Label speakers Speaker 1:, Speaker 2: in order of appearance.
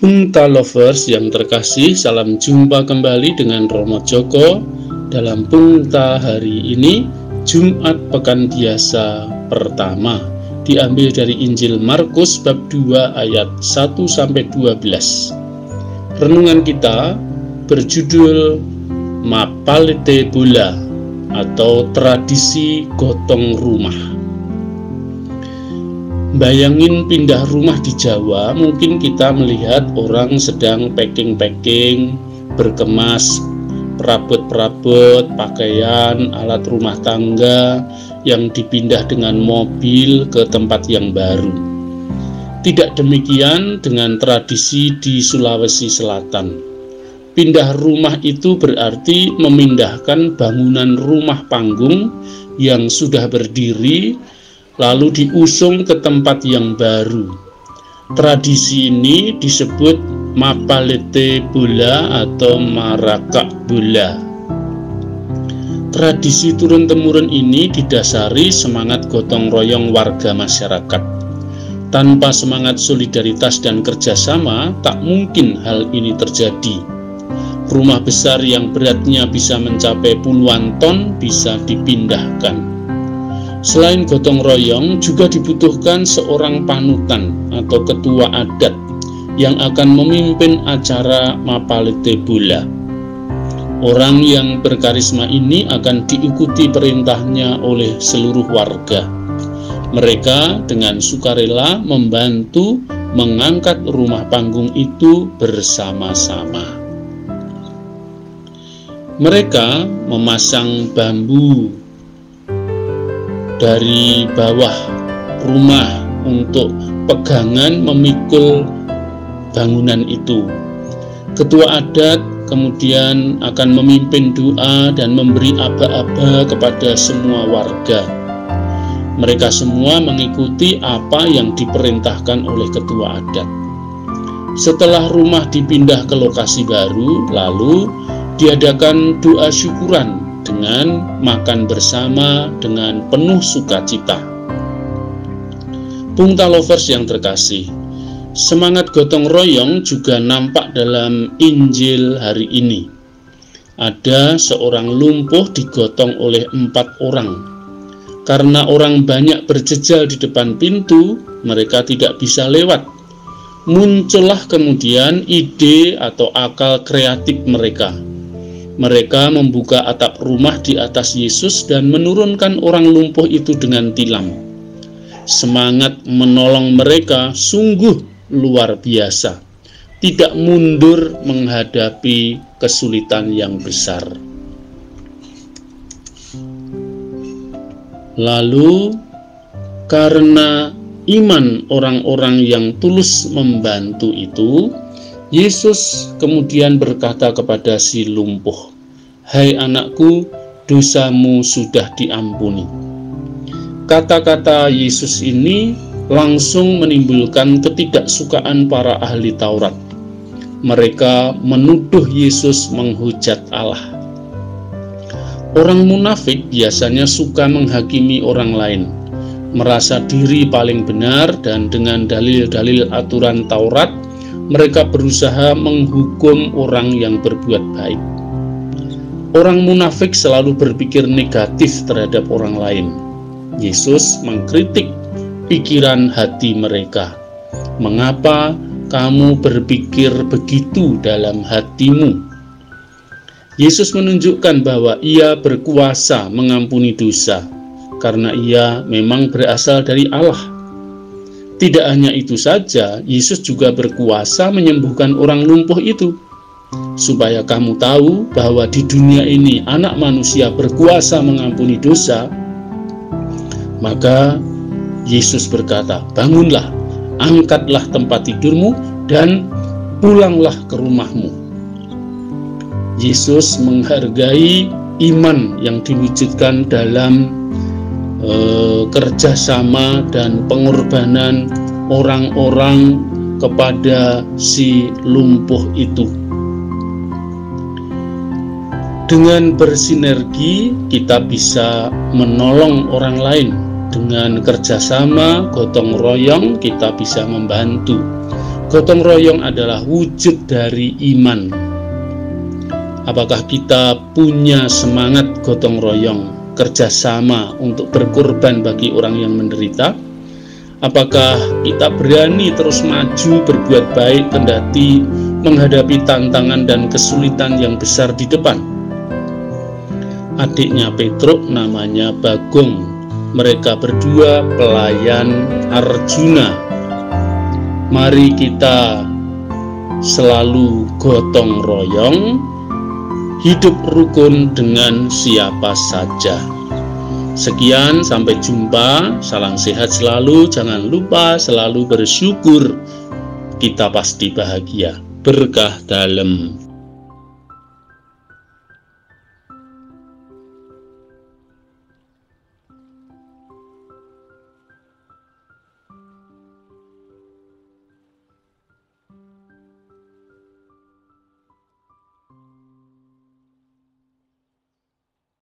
Speaker 1: Pungta Lovers yang terkasih, salam jumpa kembali dengan Romo Joko dalam Pungta hari ini, Jumat Pekan Biasa pertama, diambil dari Injil Markus bab 2 ayat 1 sampai 12. Renungan kita berjudul Mapalete Bola atau tradisi gotong rumah. Bayangin pindah rumah di Jawa, mungkin kita melihat orang sedang packing-packing, berkemas perabot-perabot, pakaian, alat rumah tangga yang dipindah dengan mobil ke tempat yang baru. Tidak demikian dengan tradisi di Sulawesi Selatan. Pindah rumah itu berarti memindahkan bangunan rumah panggung yang sudah berdiri lalu diusung ke tempat yang baru. Tradisi ini disebut Mapalete Bula atau Marakak Bula. Tradisi turun-temurun ini didasari semangat gotong royong warga masyarakat. Tanpa semangat solidaritas dan kerjasama, tak mungkin hal ini terjadi. Rumah besar yang beratnya bisa mencapai puluhan ton bisa dipindahkan Selain gotong royong, juga dibutuhkan seorang panutan atau ketua adat yang akan memimpin acara Mapalete Bula. Orang yang berkarisma ini akan diikuti perintahnya oleh seluruh warga. Mereka dengan sukarela membantu mengangkat rumah panggung itu bersama-sama. Mereka memasang bambu dari bawah rumah untuk pegangan memikul bangunan itu. Ketua adat kemudian akan memimpin doa dan memberi aba-aba kepada semua warga. Mereka semua mengikuti apa yang diperintahkan oleh ketua adat. Setelah rumah dipindah ke lokasi baru, lalu diadakan doa syukuran dengan makan bersama dengan penuh sukacita. Pungta lovers yang terkasih, semangat gotong royong juga nampak dalam Injil hari ini. Ada seorang lumpuh digotong oleh empat orang. Karena orang banyak berjejal di depan pintu, mereka tidak bisa lewat. Muncullah kemudian ide atau akal kreatif mereka mereka membuka atap rumah di atas Yesus dan menurunkan orang lumpuh itu dengan tilam. Semangat menolong mereka sungguh luar biasa, tidak mundur menghadapi kesulitan yang besar. Lalu, karena iman orang-orang yang tulus membantu itu, Yesus kemudian berkata kepada si lumpuh, "Hai anakku, dosamu sudah diampuni." Kata-kata Yesus ini langsung menimbulkan ketidaksukaan para ahli Taurat. Mereka menuduh Yesus menghujat Allah. Orang munafik biasanya suka menghakimi orang lain, merasa diri paling benar, dan dengan dalil-dalil aturan Taurat mereka berusaha menghukum orang yang berbuat baik. Orang munafik selalu berpikir negatif terhadap orang lain. Yesus mengkritik pikiran hati mereka. Mengapa kamu berpikir begitu dalam hatimu? Yesus menunjukkan bahwa Ia berkuasa mengampuni dosa karena Ia memang berasal dari Allah tidak hanya itu saja, Yesus juga berkuasa menyembuhkan orang lumpuh itu. Supaya kamu tahu bahwa di dunia ini anak manusia berkuasa mengampuni dosa, maka Yesus berkata, "Bangunlah, angkatlah tempat tidurmu dan pulanglah ke rumahmu." Yesus menghargai iman yang diwujudkan dalam kerjasama dan pengorbanan orang-orang kepada si lumpuh itu. Dengan bersinergi, kita bisa menolong orang lain. Dengan kerjasama, gotong royong, kita bisa membantu. Gotong royong adalah wujud dari iman. Apakah kita punya semangat gotong royong, kerjasama untuk berkorban bagi orang yang menderita? Apakah kita berani terus maju berbuat baik kendati menghadapi tantangan dan kesulitan yang besar di depan? Adiknya Petruk namanya Bagong. Mereka berdua pelayan Arjuna. Mari kita selalu gotong royong, hidup rukun dengan siapa saja. Sekian, sampai jumpa. Salam sehat selalu. Jangan lupa selalu bersyukur. Kita pasti bahagia. Berkah dalam.